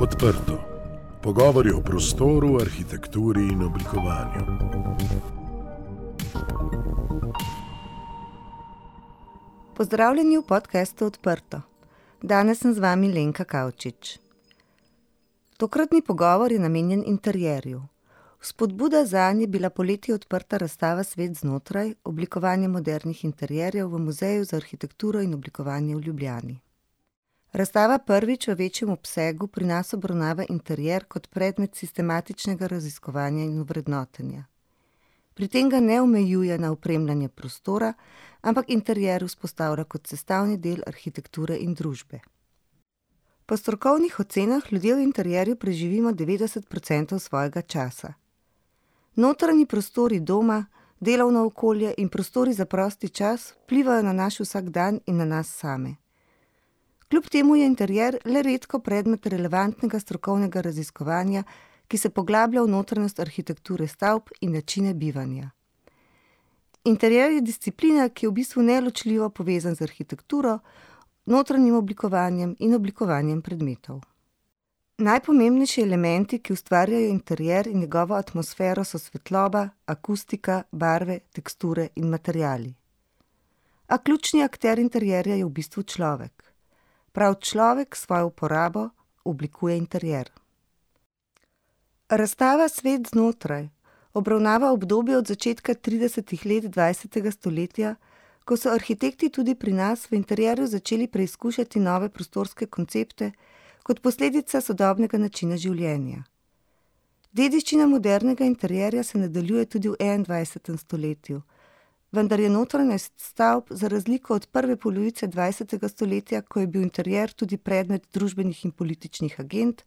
Odprto. Pogovori o prostoru, arhitekturi in oblikovanju. Pozdravljeni v podkastu Odprto. Danes sem z vami Lenka Kavčič. Tokratni pogovor je namenjen interjerju. Spodbuda za nje je bila poleti odprta razstava Svet znotraj, oblikovanje modernih interjerjev v Muzeju za arhitekturo in oblikovanje v Ljubljani. Razstava prvič v večjem obsegu pri nas obravnava interjer kot predmet sistematičnega raziskovanja in vrednotenja. Pri tem ga ne omejuje na opremljanje prostora, ampak interjer vzpostavlja kot sestavni del arhitekture in družbe. Po strokovnih ocenah ljudje v interjerju preživimo devetdeset procentov svojega časa. Notranji prostori doma, delovno okolje in prostori za prosti čas vplivajo na naš vsakdan in na nas same. Kljub temu je interjer le redko predmet relevantnega strokovnega raziskovanja, ki se poglablja v notranjost arhitekture stavb in načine bivanja. Interjer je disciplina, ki je v bistvu neločljivo povezan z arhitekturo, notranjim oblikovanjem in oblikovanjem predmetov. Najpomembnejši elementi, ki ustvarjajo interjer in njegovo atmosfero, so svetloba, akustika, barve, teksture in materiali. A ključni akter interjerja je v bistvu človek. Prav človek svojo uporabo oblikuje interjer. Razstava Svet znotraj obravnava obdobje od začetka tridesetih let dvajsetega stoletja, ko so arhitekti tudi pri nas v interjerju začeli preizkušati nove prostorske koncepte kot posledica sodobnega načina življenja. Dediščina modernega interjerja se nadaljuje tudi v enaindvajsetem stoletju, vendar je notranjost stavb za razliko od prve polovice dvajsetega stoletja, ko je bil interjer tudi predmet družbenih in političnih agend,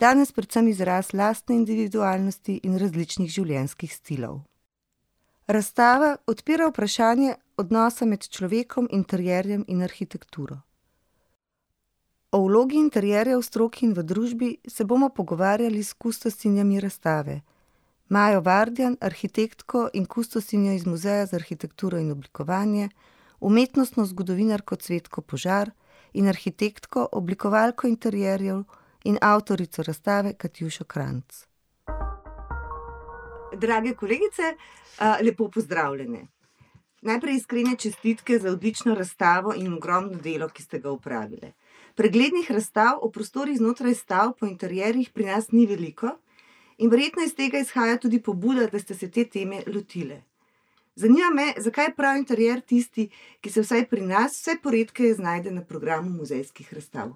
danes predvsem izraz lastne individualnosti in različnih življenjskih stilov. Razstava odpira vprašanje odnosa med človekom, interjerjem in arhitekturo. O vlogi interjerja v stroki in v družbi se bomo pogovarjali s kustosinjami razstave. Majo Vardjan, arhitektko in kustosinjo iz Muzeja za arhitekturo in oblikovanje, umetnostno zgodovinarko Cvetko Požar in arhitektko, oblikovalko interjerjev in avtorico razstave Katjušo Krajnc. Drage kolegice, lepo pozdravljene. Najprej iskrene čestitke za odlično razstavo in ogromno delo, ki ste ga opravile. Preglednih razstav o prostorih znotraj stavb, o interierjih pri nas ni veliko in verjetno iz tega izhaja tudi pobuda, da ste se te teme lotile. Zanima me, zakaj je prav interjer tisti, ki se vsaj pri nas vse poredkeje znajde na programu muzejskih razstav?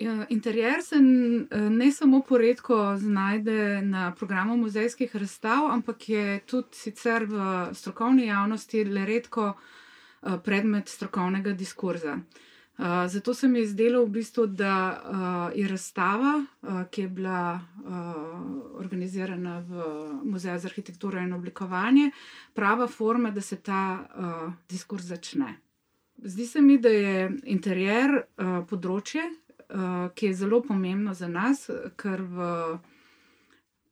Ja, interjer se ne samo poredko znajde na programu muzejskih razstav, ampak je tudi sicer v strokovni javnosti le redko, predmet strokovnega diskurza. Zato se mi je zdelo v bistvu, da, je razstava, ki je bila, organizirana v Muzeju za arhitekturo in oblikovanje, prava forma, da se ta, diskurz začne. Zdi se mi, da je interjer, področje, ki je zelo pomembno za nas, ker v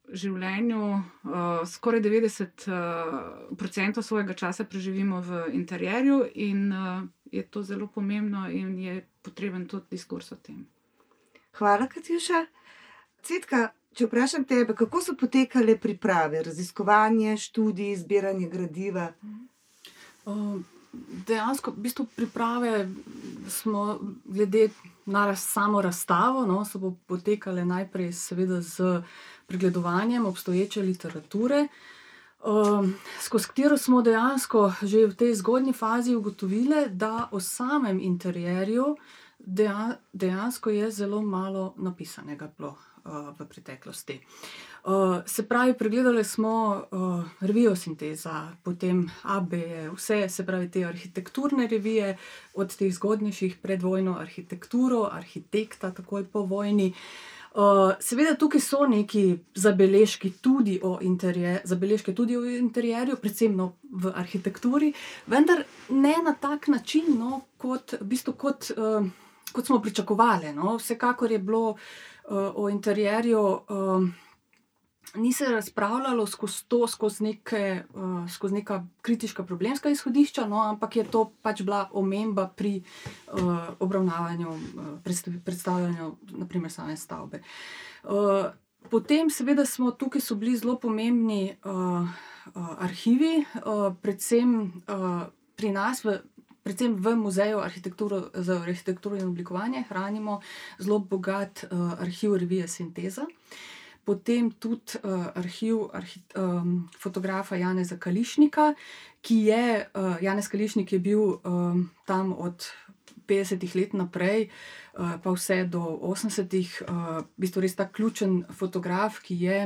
življenju, skoraj devetdeset, procentov svojega časa preživimo v interjerju in, je to zelo pomembno in je potreben tudi diskurz o tem. Hvala, Katjuša. Cvetka, če vprašam tebe, kako so potekale priprave, raziskovanje, študij, zbiranje gradiva? dejansko v bistvu priprave smo glede na samo razstavo, no, so potekale najprej seveda s pregledovanjem obstoječe literature, skozi katero smo dejansko že v tej zgodnji fazi ugotovile, da o samem interjerju dejansko je zelo malo napisanega bilo, v preteklosti. se pravi, pregledale smo, revijo Sinteza, potem Abbe, vse, se pravi, te arhitekturne revije, od teh zgodnejših pred vojno arhitekturo, Arhitekta takoj po vojni. Seveda tukaj so neki zabeležki tudi o zabeležke tudi o interjerju, predvsem, no, v arhitekturi, vendar ne na tak način, no, kot v bistvu kot, kot smo pričakovale, no, vsekakor je bilo, o interjerju, ni se razpravljalo skozi to, skozi, neke, uh, skozi neka kritična problemska izhodišča, no, ampak je to pač bila omemba pri uh, obravnavanju, uh, predstavljanju, naprimer, same stavbe. Uh, potem, seveda, smo tukaj bili zelo pomembni uh, uh, arhivi, uh, predvsem uh, pri nas. V, Predvsem v muzeju za arhitekturo in oblikovanje hranimo zelo bogat uh, arhiv revije Sinteza. Uh, potem tudi uh, arhiv arhi, um, fotografa Janeza Kališnika, ki je, uh, Janez Kališnik je bil um, tam od 50-ih let naprej, uh, pa vse do 80-ih, uh, v bistvu res ta ključen fotograf, ki je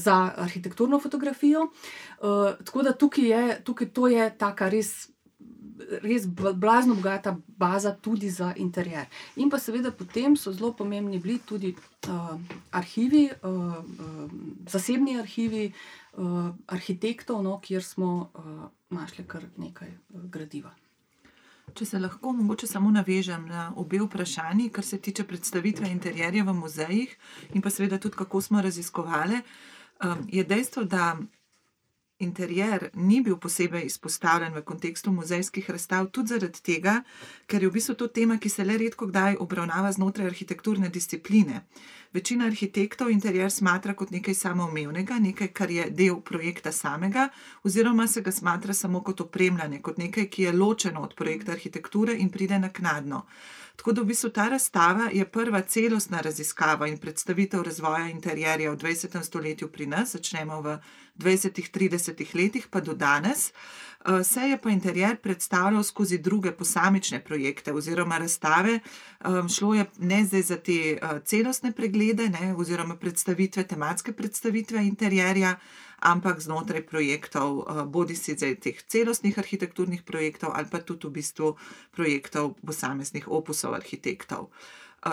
za arhitekturno fotografijo. Uh, tako da tukaj je, tukaj to je taka res res blazno bogata baza tudi za interjer. In pa seveda potem so zelo pomembni bili tudi uh, arhivi, uh, uh, zasebni arhivi uh, arhitektov, no, kjer smo uh, našli kar nekaj uh, gradiva. Če se lahko mogoče samo navežem na obe vprašanji, kar se tiče predstavitve interjerja v muzejih, in pa seveda tudi kako smo raziskovali, je dejstvo, da interjer ni bil posebej izpostavljen v kontekstu muzejskih razstav, tudi zaradi tega, ker je v bistvu to tema, ki se le redko kdaj obravnava znotraj arhitekturne discipline. Večina arhitektov interjer smatra kot nekaj samoumevnega, nekaj, kar je del projekta samega, oziroma se ga smatra samo kot opremljanje, kot nekaj, ki je ločeno od projekta arhitekture in pride naknadno. Tako da v bistvu ta razstava je prva celostna raziskava in predstavitev razvoja interjerja v 20. stoletju pri nas, začnemo v 20-30 letih, pa do danes. Eh, se je pa interjer predstavljal skozi druge posamične projekte oziroma razstave. Šlo je ne zdaj za te eh, celostne preglede ne, oziroma predstavitve, tematske predstavitve interjerja, ampak znotraj projektov, eh, bodi si zdaj teh celostnih arhitekturnih projektov ali pa tudi v bistvu projektov posameznih opusov arhitektov.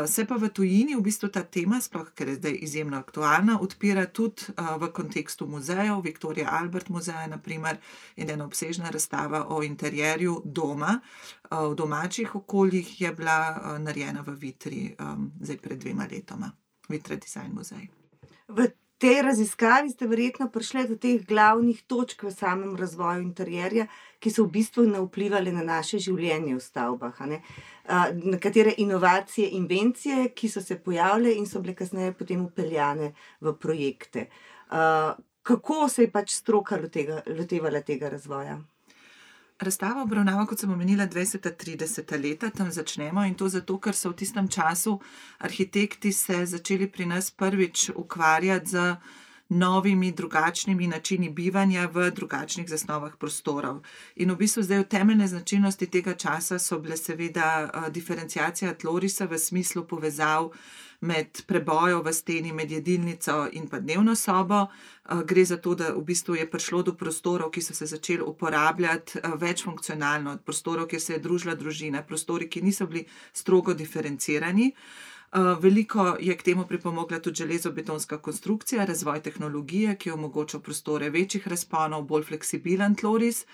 Se pa v tujini v bistvu ta tema, sploh ker je zdaj izjemno aktualna, odpira tudi v kontekstu muzejev, Viktorija Albert muzeja, naprimer, in ena obsežna razstava o interjerju doma. V domačih okoljih je bila narejena v Vitri, zdaj pred dvema letoma, Vitra Design Muzej. V tej raziskavi ste verjetno prišli do teh glavnih točk v samem razvoju interjerja, ki so v bistvu vplivali na naše življenje v stavbah. Na katere inovacije, invencije, ki so se pojavile in so bile kasneje potem upeljane v projekte. Kako se je pač stroka lotevala tega razvoja? Razstava obravnava, kot sem omenila, 20-30 leta, tam začnemo in to zato, ker so v tistem času arhitekti se začeli pri nas prvič ukvarjati z novimi, drugačnimi načini bivanja v drugačnih zasnovah prostorov. In v bistvu zdaj v temeljne značilnosti tega časa so bile seveda eh, diferencijacija tlorisa v smislu povezav med prebojo v steni, med jedilnico in pa dnevno sobo. Eh, gre za to, da v bistvu je prišlo do prostorov, ki so se začeli uporabljati eh, več funkcionalno, prostorov, kjer se je družila družina, prostori, ki niso bili strogo diferencirani. Eh, veliko je k temu pripomogla tudi železobetonska konstrukcija, razvoj tehnologije, ki omogoča prostore večjih razponov, bolj fleksibilen tloris.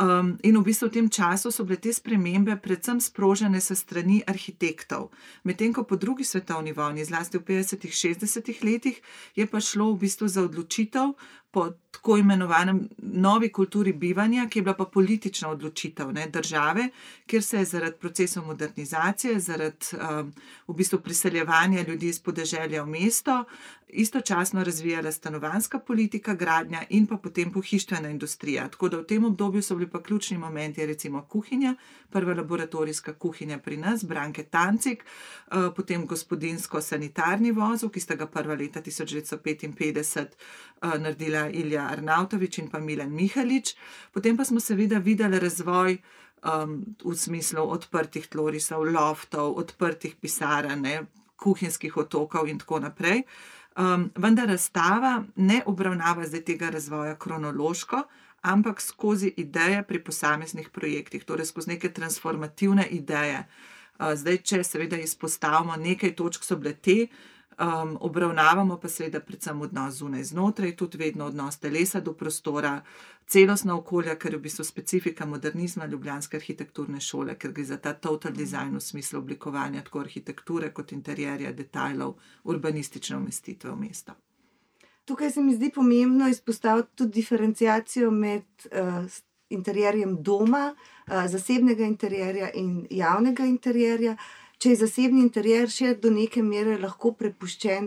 Um, in v bistvu v tem času so bile te spremembe predvsem sprožene s strani arhitektov. Medtem ko po drugi svetovni vojni, zlasti v 50-ih, 60-ih letih, je pa šlo v bistvu za odločitev po tako imenovanem novi kulturi bivanja, ki je bila pa politična odločitev ne, države, kjer se je zaradi procesov modernizacije, zaradi um, v bistvu priseljevanja ljudi iz podeželja v mesto, istočasno razvijala stanovanska politika, gradnja in pa potem pohištvena industrija. Tako da v tem obdobju so bili pa ključni momenti, recimo kuhinja, prva laboratorijska kuhinja pri nas, Branke Tancik, uh, potem gospodinsko-sanitarni vozov, ki sta ga prva leta 1955 uh, naredila Ilja Arnautovič in pa Milan Mihalič. Potem pa smo seveda videli razvoj um, v smislu odprtih tlorisov, loftov, odprtih pisarn, kuhinjskih otokov in tako naprej. Um, vendar razstava ne obravnava zdaj tega razvoja kronološko, ampak skozi ideje pri posameznih projektih, torej skozi neke transformativne ideje. Uh, zdaj, če seveda izpostavimo nekaj točk, so bile te, Um, obravnavamo pa seveda predvsem odnos zunaj znotraj, tudi vedno odnos telesa do prostora, celostna okolja, ker je v bistvu specifika modernizma Ljubljanske arhitekturne šole, ker gre za ta total design v smislu oblikovanja tako arhitekture kot interjerja, detajlov, urbanistične umestitve v mesto. tukaj se mi zdi pomembno izpostaviti tudi diferencijacijo med uh, interjerjem doma, uh, zasebnega interjerja in javnega interjerja. Če je zasebni interjer še do neke mere lahko prepuščen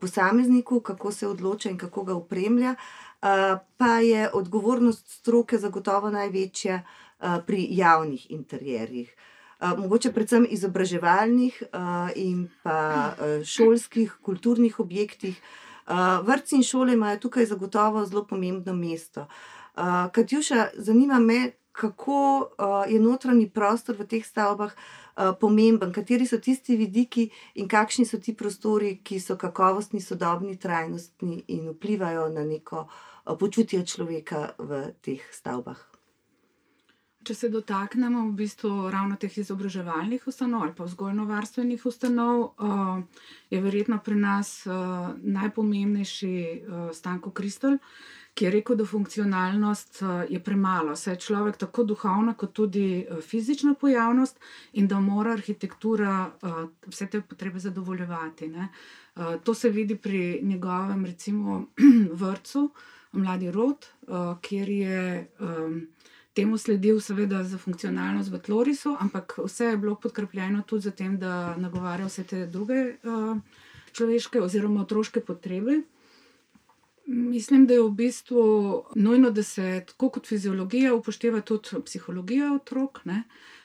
posamezniku, kako se odloča in kako ga upremlja, pa je odgovornost stroke zagotovo največja pri javnih interjerjih. Mogoče predvsem izobraževalnih in pa šolskih, kulturnih objektih. Vrtci in šole imajo tukaj zagotovo zelo pomembno mesto. Katjuša, zanima me, kako uh, je notranji prostor v teh stavbah uh, pomemben, kateri so tisti vidiki in kakšni so ti prostori, ki so kakovostni, sodobni, trajnostni in vplivajo na neko eh, počutje človeka v teh stavbah. Če se dotaknemo v bistvu ravno teh izobraževalnih ustanov ali pa vzgojno-varstvenih ustanov, je verjetno pri nas najpomembnejši Stanko Kristal, ki je rekel, da funkcionalnost eh, je premalo, saj je človek tako duhovna, kot tudi eh, fizična pojavnost in da mora arhitektura eh, vse te potrebe zadovoljevati. Ne. To se vidi pri njegovem, recimo, vrtu, Mladi Rod, kjer je temu sledil, seveda, za funkcionalnost v Tlorisu, ampak vse je bilo podkrepljeno tudi za tem, da nagovarja vse te druge človeške oziroma otroške potrebe. Mislim, da je v bistvu nujno, da se tako kot fiziologija upošteva tudi psihologija otrok. Ne?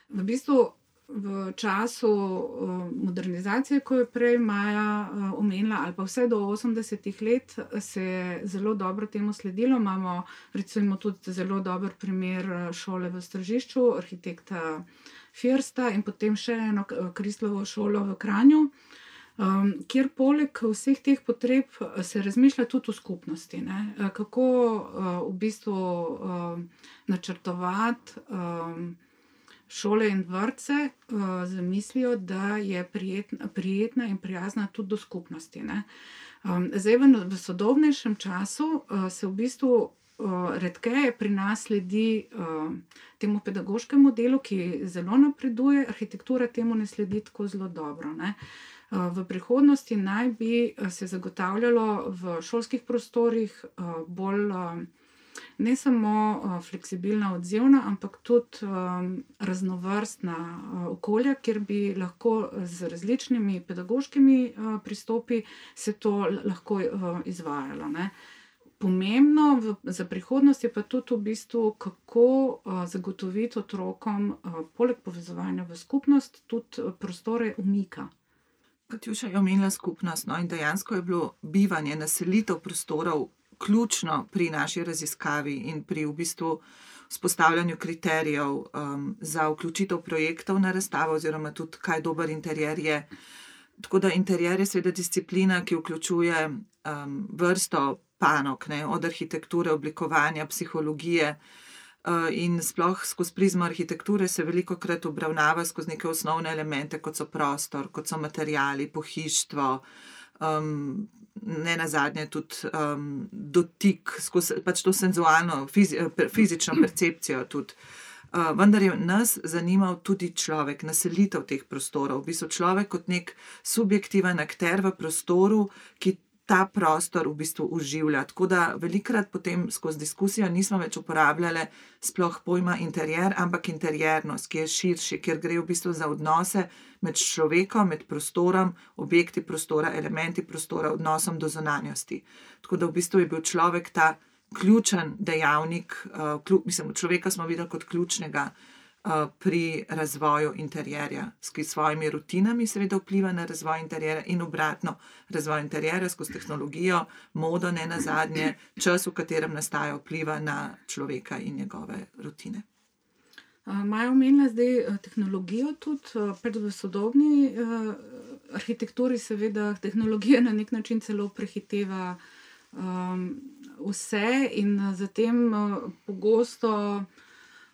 V bistvu v času modernizacije, ko je prej Maja omenila, ali pa vse do 80-ih let, se je zelo dobro temu sledilo. Imamo recimo tudi zelo dober primer šole v Stržišču, arhitekta Firsta in potem še eno Kristlovo šolo v Kranju um, kjer poleg vseh teh potreb eh, se razmišlja tudi o skupnosti, ne? Eh, kako uh, v bistvu uh, načrtovati um, šole in vrtce uh, z mislijo, da je prijetna, prijetna in prijazna tudi do skupnosti. Um, zdaj, v, v sodobnejšem času uh, se v bistvu. Redkeje pri nas sledi uh, temu pedagoškemu delu, ki zelo napreduje, arhitektura temu ne sledi tako zelo dobro. Uh, V prihodnosti naj bi se zagotavljalo v šolskih prostorih bolj ne samo fleksibilna, odzivna, ampak tudi raznovrstna okolja, kjer bi lahko z različnimi pedagoškimi pristopi se to lahko izvajalo. Ne. Pomembno v, za prihodnost je pa tudi v bistvu, kako uh, zagotoviti otrokom, uh, poleg povezovanja v skupnost, tudi prostore umika. Katjuša je omenila skupnost. No, in dejansko je bilo bivanje, naselitev prostorov ključno pri naši raziskavi in pri v bistvu spostavljanju kriterijev um, za vključitev projektov na razstavo, oziroma tudi kaj dober interjer je. Tako da interjer je seveda disciplina, ki vključuje um, vrsto panok, ne, od arhitekture, oblikovanja, psihologije. In sploh skozi prizmo arhitekture se veliko krat obravnava skozi neke osnovne elemente, kot so prostor, kot so materiali, pohištvo, um, ne na zadnje tudi um, dotik, skozi pač to senzualno, fizi, fizično percepcijo. Tudi. Uh, vendar je nas zanimal tudi človek, naselitev teh prostorov, v bistvu človek kot nek subjektiven akter v prostoru, ki ta prostor v bistvu uživlja. Tako da velikrat potem skozi diskusijo nismo več uporabljali sploh pojma interjer, ampak interjernost, ki je širši, ker gre v bistvu za odnose med človekom, med prostorom, objekti prostora, elementi prostora, odnosom do zonanjosti. Tako da v bistvu je bil človek ta ključen dejavnik, uh, mislim, človeka smo videli kot ključnega. Eh, pri razvoju interjerja, s svojimi rutinami, seveda vpliva na razvoj interjerja in obratno, razvoj interjerja skozi tehnologijo, modo, ne na zadnje, čas, v katerem nastaja, vpliva na človeka in njegove rutine. Maja omenila zdaj eh, tehnologijo, tudi pred v sodobni uh, arhitekturi, seveda tehnologija na nek način celo prehiteva um, vse in zatem uh, pogosto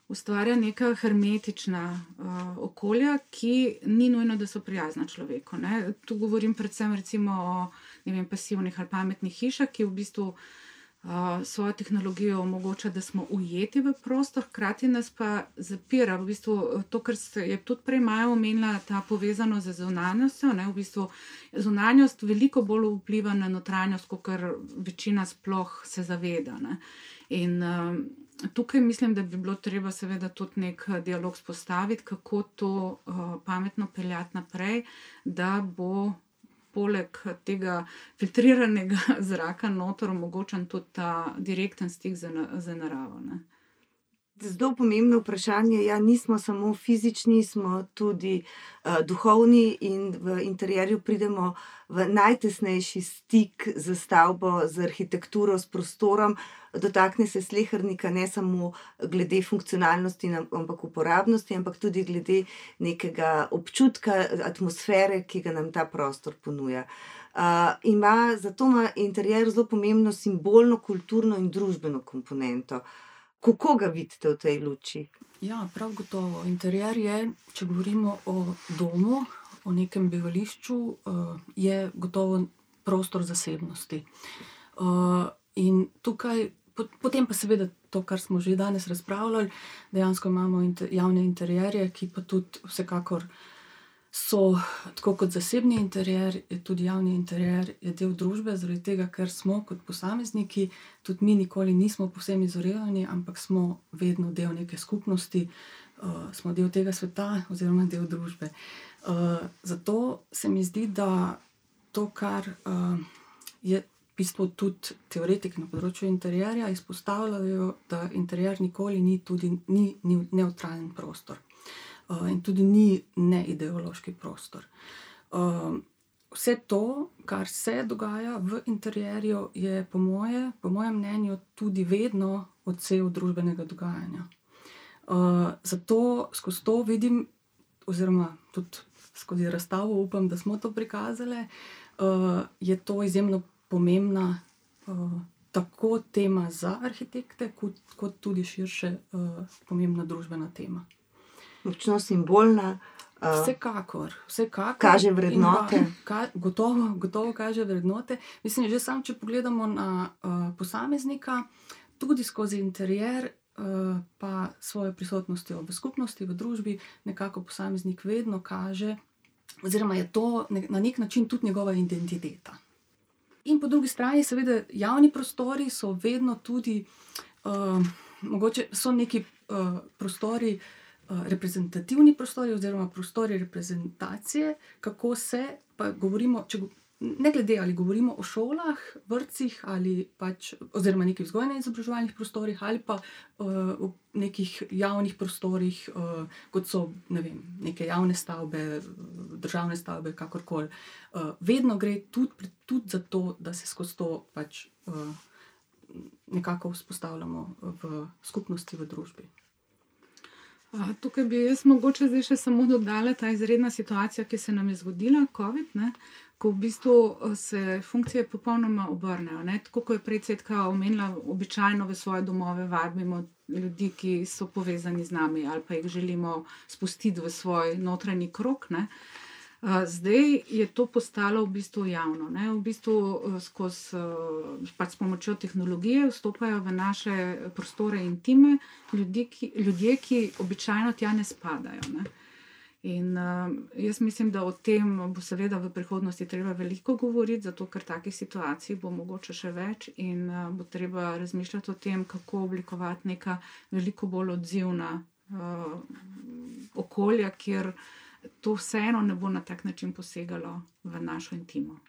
ustvarja neka hermetična uh, okolja, ki ni nujno, da so prijazna človeku. Ne? Tu govorim predvsem o vem, pasivnih ali pametnih hišah, ki v bistvu uh, svojo tehnologijo omogoča, da smo ujeti v prostor, hkrati nas pa zapira. V bistvu to, kar je tudi prej Maja omenila, ta povezano z zunanjostjo. Ne, v bistvu zunanjost veliko bolj vpliva na notranjost, kot kar večina sploh se zaveda. Ne. In uh, tukaj mislim, da bi bilo treba seveda tudi nek dialog spostaviti, kako to uh, pametno peljati naprej, da bo poleg tega filtriranega zraka notor omogočen tudi ta direkten stik z, z naravo. Ne. Zelo pomembno vprašanje. Ja, nismo samo fizični, smo tudi uh, duhovni, in v interjerju pridemo v najtesnejši stik z stavbo, z arhitekturo, s prostorom. Dotakne se slehrnika ne samo glede funkcionalnosti, ampak uporabnosti, ampak tudi glede nekega občutka, atmosfere, ki ga nam ta prostor ponuja. Uh, ima, zato ima interjer zelo pomembno simbolno, kulturno in družbeno komponento. Uh, Kako ga vidite v tej luči? Ja, prav gotovo. Interjer je, če govorimo o domu, o nekem bivališču, uh, je gotovo prostor zasebnosti. Uh, in tukaj, potem pa seveda to, kar smo že danes razpravljali, dejansko imamo javne interjerje, ki pa tudi vsekakor so tako kot zasebni interjer, tudi javni interjer, je del družbe, zaradi tega, ker smo kot posamezniki, tudi mi nikoli nismo povsem izolirani, ampak smo vedno del neke skupnosti, uh, smo del tega sveta oziroma del družbe. Uh, zato se mi zdi, da to, kar uh, je. V bistvu tudi teoretiki na področju interjerja izpostavljajo, da interjer nikoli ni, tudi, ni, ni neutralen prostor. Eh, in tudi ni neideološki prostor. Eh, vse to, kar se dogaja v interjerju, je po, moje, po mojem mnenju tudi vedno odsev družbenega dogajanja. Uh, zato skozi to vidim, oziroma tudi skozi razstavo, upam, da smo to prikazali, je to izjemno pomembna tako tema za arhitekte, kot, kot tudi širše uh, pomembna družbena tema močno simbolna. Uh, vsekakor, vsekakor. Kaže vrednote. Ka, gotovo, gotovo kaže vrednote. Mislim, že sam, če pogledamo na uh, posameznika, tudi skozi interjer, uh, pa svojo prisotnostjo v skupnosti, v družbi, nekako posameznik vedno kaže, oziroma je to ne, na nek način tudi njegova identiteta. In po drugi strani, seveda, javni prostori so vedno tudi, uh, mogoče so neki uh, prostori. Eh, reprezentativni prostori, oziroma prostori reprezentacije, kako se, pa govorimo, če, ne glede ali govorimo o šolah, vrtcih ali pač, oziroma nekih vzgojno-izobraževalnih prostorih, ali pa uh, v nekih javnih prostorih, uh, kot so ne vem, neke javne stavbe, državne stavbe, kakorkoli. Uh, vedno gre tudi, tudi za to, da se skozi to pač. Uh, Nekako vzpostavljamo v skupnosti, v družbi. Tukaj bi jaz mogoče zdaj še samo dodala ta izredna situacija, ki se nam je zgodila, COVID, ne, ko v bistvu se funkcije popolnoma obrnejo. Ne. Tako kot je predsednica omenila, običajno v svoje domove vabimo ljudi, ki so povezani z nami ali pa jih želimo spustiti v svoj notranji krok. Ne. Zdaj je to postalo v bistvu javno. Ne? V bistvu skozi, pač s pomočjo tehnologije vstopajo v naše prostore in time ljudi, ki, ljudje, ki običajno tja ne spadajo. Ne? In uh, jaz mislim, da o tem bo seveda v prihodnosti treba veliko govoriti, zato ker takih situacij bo mogoče še več in bo treba razmišljati o tem, kako oblikovati neka veliko bolj odzivna uh, okolja, kjer uh, to vseeno ne bo na tak način posegalo v našo intimo.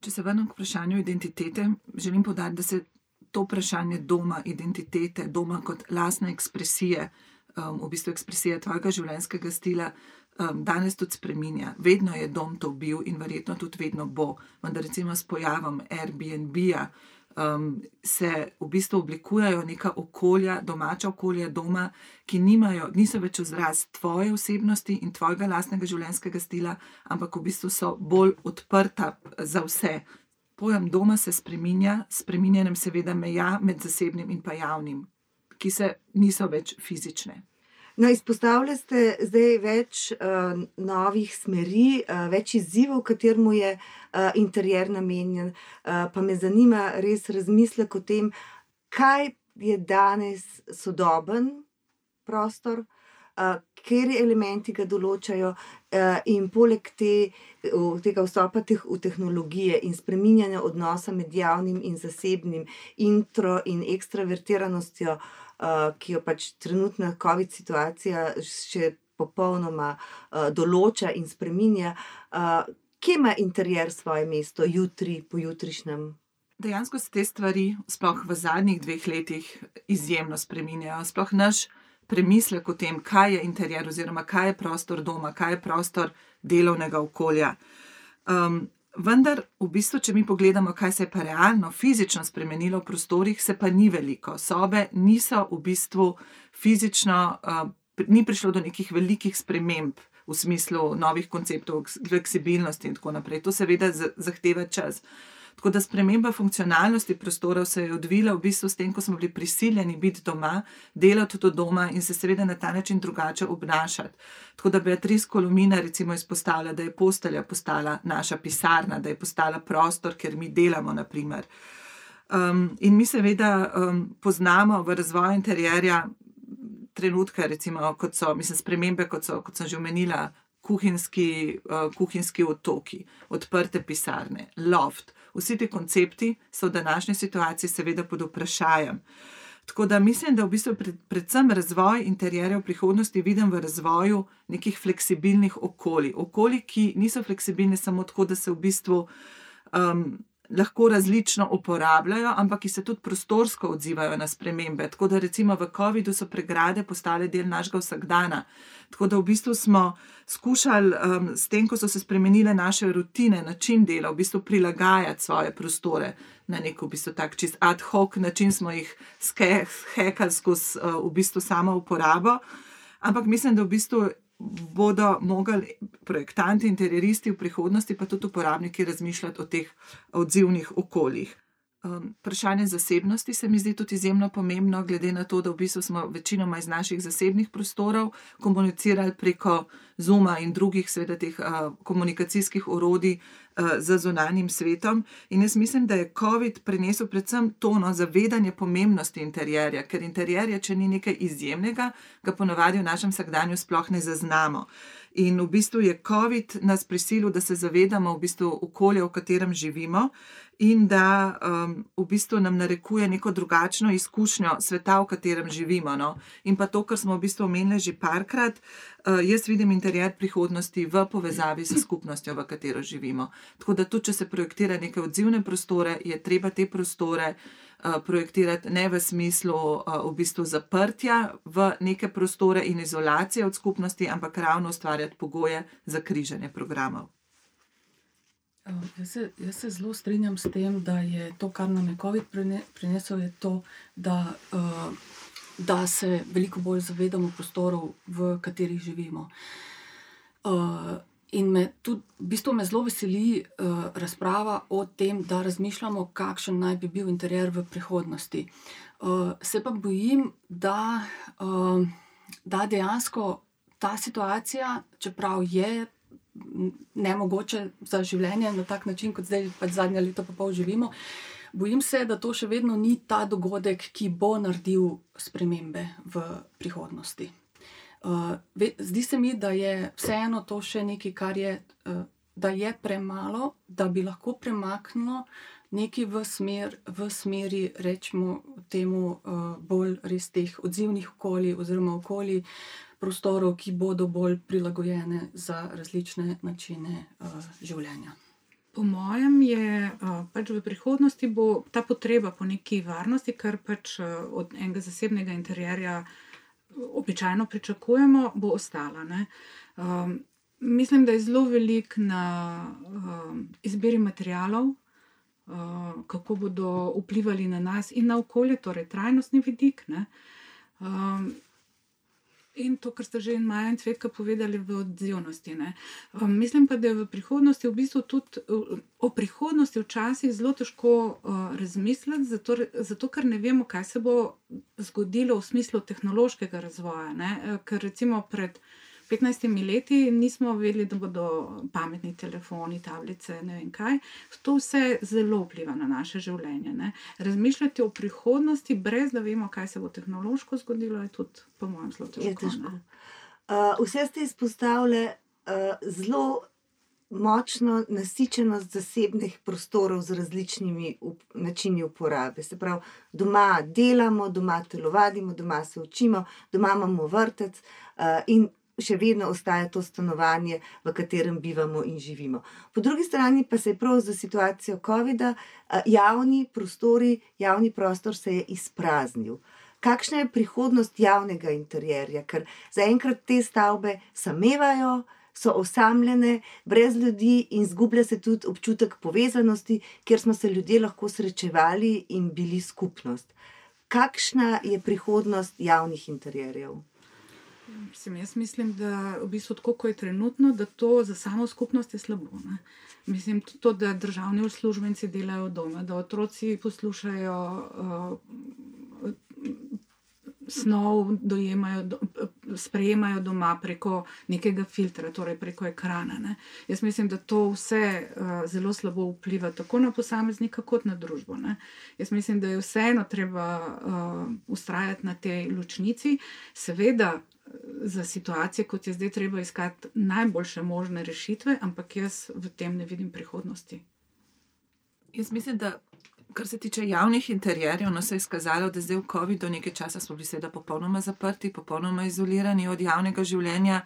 Če se vrnem k vprašanju identitete, želim podati, da se to vprašanje doma, identitete, doma kot lastne ekspresije, um, v bistvu ekspresije tvojega življenjskega stila, um, danes tudi spremenja. Vedno je dom to bil in verjetno tudi vedno bo. Vendar recimo s pojavom Airbnb-a um, se v bistvu oblikujejo neka okolja, domača okolja doma, ki nimajo, niso več izraz tvoje osebnosti in tvojega lastnega življenjskega stila, ampak v bistvu so bolj odprta za vse. Pojem doma se spremenja, nam seveda meja med zasebnim in pa javnim, ki se niso več fizične. No, izpostavljate zdaj več uh, novih smeri, uh, več izzivov, kateremu je uh, interjer namenjen. Uh, pa me zanima res razmislek o tem, kaj je danes sodoben prostor, uh, kateri elementi ga določajo, uh, in poleg te, tega vstopa teh, v tehnologije in spreminjanja odnosa med javnim in zasebnim, intro in ekstravertiranostjo. Uh, ki jo pač trenutna COVID situacija še popolnoma uh, določa in spreminja, kje ima interjer svoje mesto, jutri, pojutrišnjem. Dejansko se te stvari, sploh v zadnjih dveh letih, izjemno spremenjajo. Sploh naš premislek o tem, kaj je interjer, oziroma kaj je prostor doma, kaj je prostor delovnega okolja. Um, Vendar, v bistvu, če mi pogledamo, kaj se je pa realno, fizično spremenilo v prostorih, se pa ni veliko. Sobe niso v bistvu fizično, uh, ni prišlo do nekih velikih sprememb v smislu novih konceptov, fleksibilnosti in tako naprej. To seveda zahteva čas. Uh, Tako da sprememba funkcionalnosti prostorov se je odvila v bistvu s tem, ko smo bili prisiljeni biti doma, delati tudi doma in se seveda na ta način drugače obnašati. Tako da Beatrice Kolumina recimo izpostavlja, da je postelja postala naša pisarna, da je postala prostor, kjer mi delamo, naprimer. Um, in mi seveda um, poznamo v razvoju interjerja trenutke, recimo, kot so mislim, spremembe, kot, so, kot sem že omenila, kuhinski, uh, kuhinski otoki, odprte pisarne, loft. Vsi ti koncepti so v današnji situaciji, seveda, pod vprašanjem. Tako da mislim, da v bistvu pred, predvsem razvoj interjerja v prihodnosti vidim v razvoju nekih fleksibilnih okolij. Okolij, ki niso fleksibilni samo tako, da se v bistvu um, lahko različno uporabljajo, ampak ki se tudi prostorsko odzivajo na spremembe. Tako da recimo v COVID-u so pregrade postale del našega vsakdana. Tako da v bistvu smo skušali um, s tem, ko so se spremenile naše rutine, način dela, v bistvu prilagajati svoje prostore na nek v bistvu tak čist ad hoc način, smo jih skehali skozi uh, v bistvu samo uporabo. Ampak mislim, da v bistvu bodo mogli projektanti, interioristi v prihodnosti, pa tudi uporabniki, razmišljati o teh odzivnih okoljih. Um, vprašanje zasebnosti se mi zdi tudi izjemno pomembno, glede na to, da v bistvu smo večinoma iz naših zasebnih prostorov komunicirali preko Zuma in drugih, seveda, teh uh, komunikacijskih orodij z zunanjim svetom. In jaz mislim, da je COVID prinesel predvsem tono zavedanje pomembnosti interjerja, ker interjer, če ni nekaj izjemnega, ga ponovadi v našem vsakdanju sploh ne zaznamo. In v bistvu je COVID nas prisilil, da se zavedamo v bistvu okolja, v katerem živimo in da um, v bistvu nam narekuje neko drugačno izkušnjo sveta, v katerem živimo. No? In pa to, kar smo v bistvu omenili že parkrat, uh, jaz vidim interjer prihodnosti v povezavi s skupnostjo, v katero živimo. Tako da tudi, če se projektira neke odzivne prostore, je treba te prostore. Uh, projektirati ne v smislu uh, v bistvu zaprtja v neke prostore in izolacije od skupnosti, ampak ravno ustvarjati pogoje za križanje programov. Jaz se, jaz se zelo strinjam s tem, da je to, kar nam je COVID prinesel, to, da, uh, da se veliko bolj zavedamo prostorov, v katerih živimo. Uh, in me tudi, v bistvu me zelo veseli razprava o tem, da razmišljamo, kakšen naj bi bil interjer v prihodnosti. Se pa bojim, da, da dejansko ta situacija, čeprav je ne mogoče za življenje na tak način, kot zdaj pač zadnje leto pa pol živimo. Bojim se, da to še vedno ni ta dogodek, ki bo naredil spremembe v prihodnosti. Uh, zdi se mi, da je vseeno to še nekaj, kar je, uh, da je premalo, da bi lahko premaknilo nekaj v, smer, v smeri, rečemo, temu uh, bolj res teh odzivnih okolij oziroma okolij, uh, prostorov, ki bodo bolj prilagojene za različne načine uh, življenja. Po mojem je uh, pač v prihodnosti ta potreba po neki varnosti, kar pač uh, od enega zasebnega interjerja običajno pričakujemo, bo ostala. Um, mislim, da je zelo velik na uh, izbiri materijalov, uh, kako bodo vplivali na nas in na okolje, torej trajnostni vidik. Um, in to, kar ste že in Maja in Cvetka povedali v odzivnosti. Um, mislim pa, da je v prihodnosti v bistvu tudi o prihodnosti včasih zelo težko uh, razmisliti, zato, zato ker ne vemo, kaj se bo zgodilo v smislu tehnološkega razvoja. Ne? Eh, ker recimo pred 15 leti nismo vedeli, da bodo pametni telefoni, tablice, ne vem kaj. To vse zelo vpliva na naše življenje. Ne. Razmišljati o prihodnosti, brez da vemo, kaj se bo tehnološko zgodilo, je tudi, po mojem, zelo težko. težko. Uh, vse ste izpostavili uh, zelo. Močno nasičenost zasebnih prostorov z različnimi up načini uporabe. Se pravi, doma delamo, doma telovadimo, doma se učimo, doma imamo vrtec uh, in še vedno ostaja to stanovanje, v katerem bivamo in živimo. Po drugi strani pa se je prav za situacijo COVID-a javni prostori, javni prostor se je izpraznil. Kakšna je prihodnost javnega interjerja, ker zaenkrat te stavbe samevajo, so osamljene, brez ljudi in zgublja se tudi občutek povezanosti, kjer smo se ljudje lahko srečevali in bili skupnost. Kakšna je prihodnost javnih interjerjev? Mislim, jaz mislim, da v bistvu tako, kot je trenutno, da to za samo skupnost je slabo. Ne? Mislim, to, da državni uslužbenci delajo doma, da otroci poslušajo uh, snov, dojemajo, do, sprejemajo doma preko nekega filtra, torej preko ekrana. Ne? Jaz mislim, da to vse uh, zelo slabo vpliva tako na posameznika, kot na družbo. Ne? Jaz mislim, da je vseeno treba uh, ustrajati na tej ločnici, seveda za situacije, kot je zdaj, treba iskati najboljše možne rešitve, ampak jaz v tem ne vidim prihodnosti. Jaz mislim, da kar se tiče javnih interjerjev, no se je izkazalo, da zdaj v COVID-u nekaj časa smo bili seveda popolnoma zaprti, popolnoma izolirani od javnega življenja,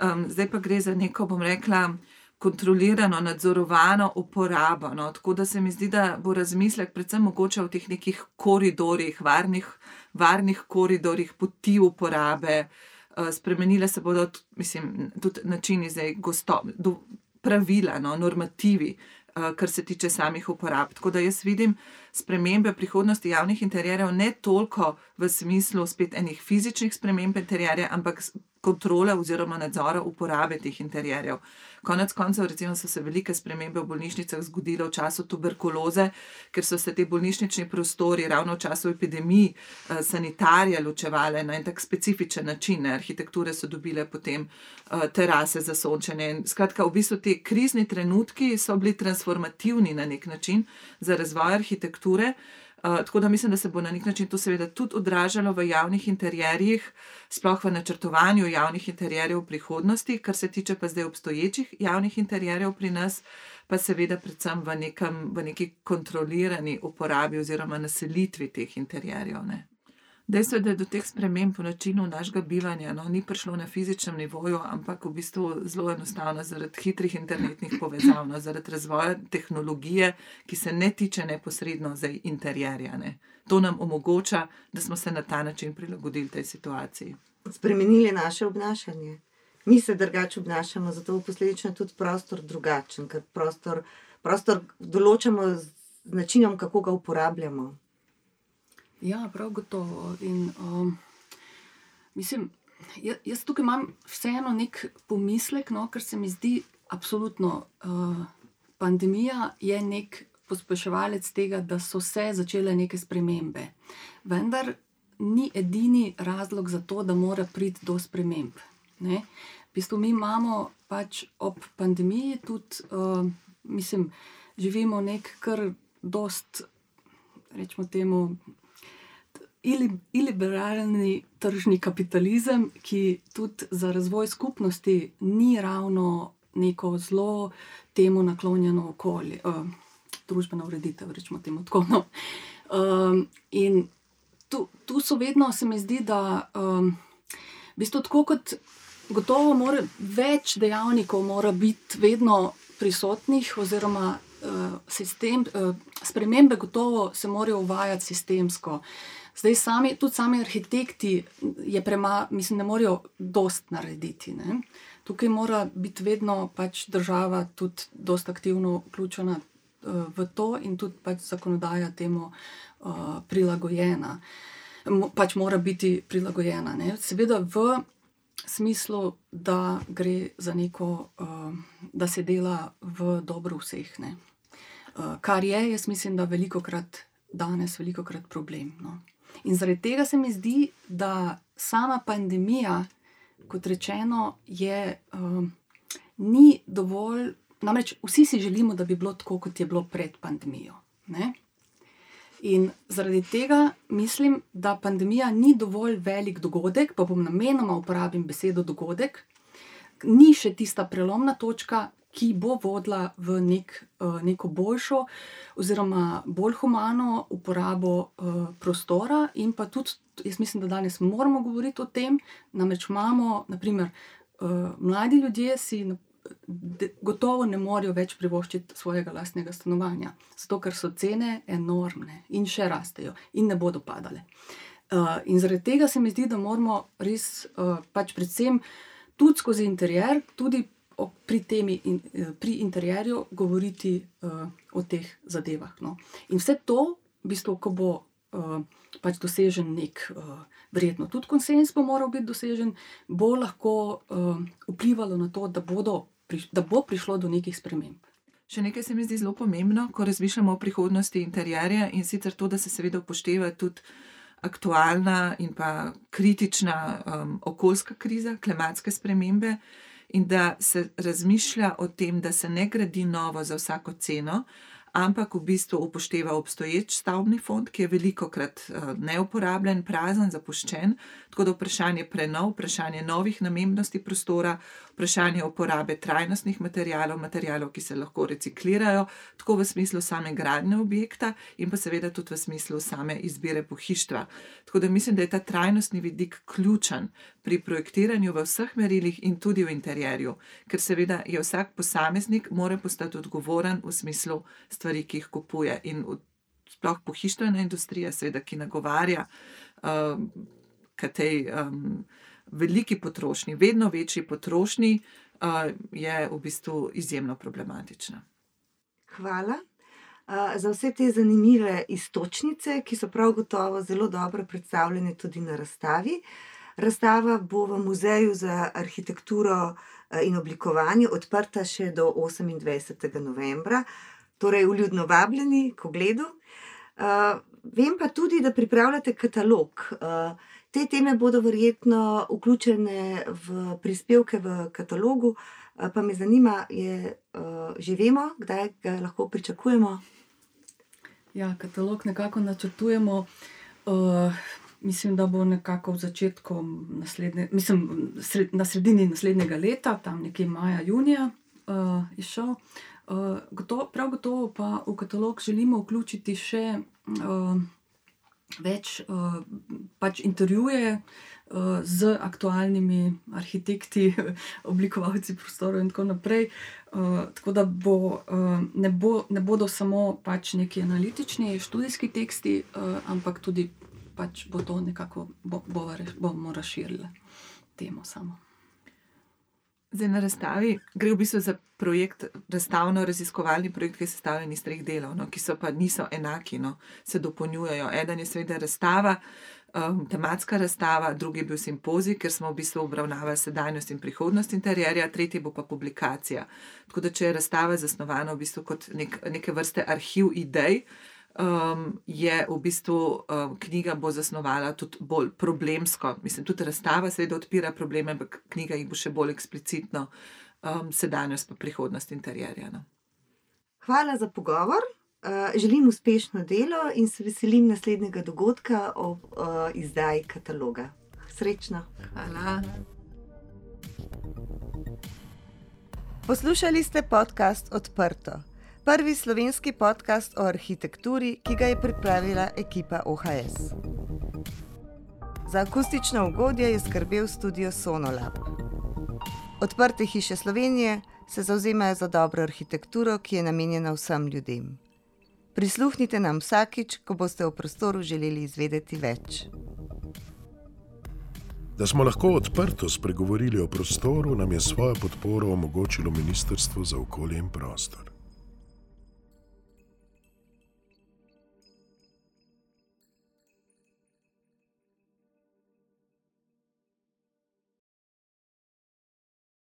um, zdaj pa gre za neko, bom rekla, kontrolirano, nadzorovano uporabo. No, tako da se mi zdi, da bo razmislek predvsem mogoče v teh nekih koridorjih, varnih, varnih koridorjih poti uporabe. Eh, spremenile se bodo mislim, tudi načini, zdaj, gosto, do, pravila, no, normativi, uh, kar se tiče samih uporab. Tako da jaz vidim spremembe prihodnosti javnih interjerjev ne toliko v smislu spet enih fizičnih sprememb interjerja, ampak kontrole oziroma nadzora uporabe teh interjerjev. Konec koncev, recimo, so se velike spremembe v bolnišnicah zgodile v času tuberkuloze, ker so se ti bolnišnični prostori ravno v času epidemij eh, sanitarije ločevali na en tak specifičen način. Arhitekture so dobile potem eh, terase za sončenje. Skratka, v bistvu ti krizni trenutki so bili transformativni na nek način za razvoj arhitekture. Uh, tako da mislim, da se bo na nek način to seveda tudi odražalo v javnih interjerjih, sploh v načrtovanju javnih interjerjev v prihodnosti, kar se tiče pa zdaj obstoječih javnih interjerjev pri nas, pa seveda predvsem v, nekem, v neki kontrolirani uporabi oziroma naselitvi teh interjerjev. Ne. Dejstvo je, da je do teh sprememb v načinu našega bivanja no, ni prišlo na fizičnem nivoju, ampak v bistvu zelo enostavno zaradi hitrih internetnih povezav, no, zaradi razvoja tehnologije, ki se ne tiče neposredno za interjerja. Ne. To nam omogoča, da smo se na ta način prilagodili tej situaciji. Spremenili naše obnašanje. Mi se drugače obnašamo, zato je posledično tudi prostor drugačen, ker prostor, prostor določamo z načinom, kako ga uporabljamo. Ja, prav gotovo. In, um, mislim, jaz, jaz tukaj imam vseeno nek pomislek, no, ker se mi zdi, absolutno, uh, pandemija je nek pospeševalec tega, da so se začele neke spremembe. Vendar ni edini razlog za to, da mora priti do sprememb. Ne? V bistvu mi imamo pač ob pandemiji tudi, uh, mislim, živimo nek kar dost, rečemo temu, iliberalni tržni kapitalizem, ki tudi za razvoj skupnosti ni ravno neko zelo temu naklonjeno okolje, uh, družbena ureditev, rečemo temu tako. No. Um, in tu, tu so vedno, se mi zdi, da um, v bistvu tako kot gotovo mora več dejavnikov mora biti vedno prisotnih oziroma uh, sistem, uh, spremembe gotovo se morajo uvajati sistemsko. Uh, Zdaj, sami, tudi sami arhitekti, prema, mislim, ne morejo dost narediti. Ne? Tukaj mora biti vedno pač država tudi dost aktivno vključena uh, v to, in tudi pač zakonodaja temu uh, prilagojena. Mo, pač mora biti prilagojena. Ne? Seveda, v smislu, da gre za neko, uh, da se dela v dobro vseh. Ne. Kar je, jaz mislim, da veliko krat danes, veliko krat problem. No. In zaradi tega se mi zdi, da sama pandemija, kot rečeno, je, uh, ni dovolj. Namreč vsi si želimo, da bi bilo tako, kot je bilo pred pandemijo. Ne? In zaradi tega mislim, da pandemija ni dovolj velik dogodek, pa bom namenoma uporabila besedo dogodek, ni še tista prelomna točka, ki bo vodila v nek, uh, neko boljšo, oziroma bolj humano uporabo uh, prostora. In pa tudi, jaz mislim, da danes moramo govoriti o tem, namreč imamo, naprimer, uh, mladi ljudje si gotovo ne morejo več privoščiti svojega lastnega stanovanja, zato ker so cene enormne in še rastejo in ne bodo padale. Uh, in zaradi tega se mi zdi, da moramo res, uh, pač predvsem tudi skozi interjer, tudi pri temi in, uh, pri interjerju, govoriti uh, o teh zadevah. No. In vse to, v bistvu, ko bo uh, pač dosežen nek. Uh, Verjetno tudi konsens bo moral biti dosežen, bo lahko uh, vplivalo na to, da bodo da bo prišlo do nekih sprememb. Še nekaj se mi zdi zelo pomembno, ko razmišljamo o prihodnosti interjerja in sicer to, da se seveda upošteva tudi aktualna in pa kritična um, okoljska kriza, klimatske spremembe in da se razmišlja o tem, da se ne gradi novo za vsako ceno, ampak v bistvu upošteva obstoječ stavbni fond, ki je veliko krat uh, neuporabljen, prazen, zapuščen. Tako da vprašanje prenov, vprašanje novih namembnosti prostora, vprašanje uporabe trajnostnih materijalov, materijalov, ki se lahko reciklirajo, tako v smislu same gradnje objekta, in pa seveda tudi v smislu same izbire pohištva. Tako da mislim, da je ta trajnostni vidik ključen pri projektiranju v vseh merilih in tudi v interjerju, ker seveda je vsak posameznik mora postati odgovoren v smislu stvari, ki jih kupuje. In sploh pohištvena industrija, seveda, ki nagovarja. Uh, K tej um, veliki potrošnji, vedno večji potrošnji, uh, je v bistvu izjemno problematična. Hvala uh, za vse te zanimive istočnice, ki so prav gotovo zelo dobro predstavljene tudi na razstavi. Razstava bo v Muzeju za arhitekturo in oblikovanje odprta še do 28. novembra, torej vljudno vabljeni k ogledu. Uh, vem pa tudi, da pripravljate katalog. Uh, Te teme bodo verjetno vključene v prispevke v katalogu, pa me zanima, je, že vemo, kdaj ga lahko pričakujemo. Ja, katalog nekako načrtujemo. Uh, mislim, da bo nekako v začetku naslednje, mislim, sred, na sredini naslednjega leta, tam nekje maja, junija, uh, izšel. Uh, gotovo, prav gotovo pa v katalog želimo vključiti še. Uh, več uh, pač intervjuje z aktualnimi arhitekti, oblikovalci prostorov in tako naprej. Tako da bo, ne, bo, ne bodo samo pač neki analitični študijski teksti, ampak tudi pač bo to nekako bo, bo, bomo razširili temo samo. Zdaj na razstavi gre v bistvu za projekt, razstavno-raziskovalni projekt, ki je sestavljen iz treh delov, no, ki so pa niso enaki, no, se dopolnjujejo. Eden je seveda razstava, um, tematska razstava, drugi je bil simpozij, ker smo v bistvu obravnavali sedajnost in prihodnost interjerja, tretji bo pa publikacija. Tako da, če je razstava zasnovana v bistvu kot nek, neke vrste arhiv idej, um, je v bistvu um, knjiga bo zasnovala tudi bolj problemsko. Mislim, tudi razstava seveda odpira probleme, ampak knjiga jih bo še bolj eksplicitno um, sedanjost pa prihodnost interjerja. No. Hvala za pogovor. Uh, želim uspešno delo in se veselim naslednjega dogodka ob uh, izdaji kataloga. Srečno. Hvala. Poslušali ste podcast Odprto prvi slovenski podcast o arhitekturi, ki ga je pripravila ekipa OHS. Za akustično ugodje je skrbel studio Sonolab. Odprte hiše Slovenije se zauzemajo za dobro arhitekturo, ki je namenjena vsem ljudem. Prisluhnite nam vsakič, ko boste o prostoru želeli izvedeti več. Da smo lahko odprto spregovorili o prostoru, nam je svojo podporo omogočilo Ministrstvo za okolje in prostor.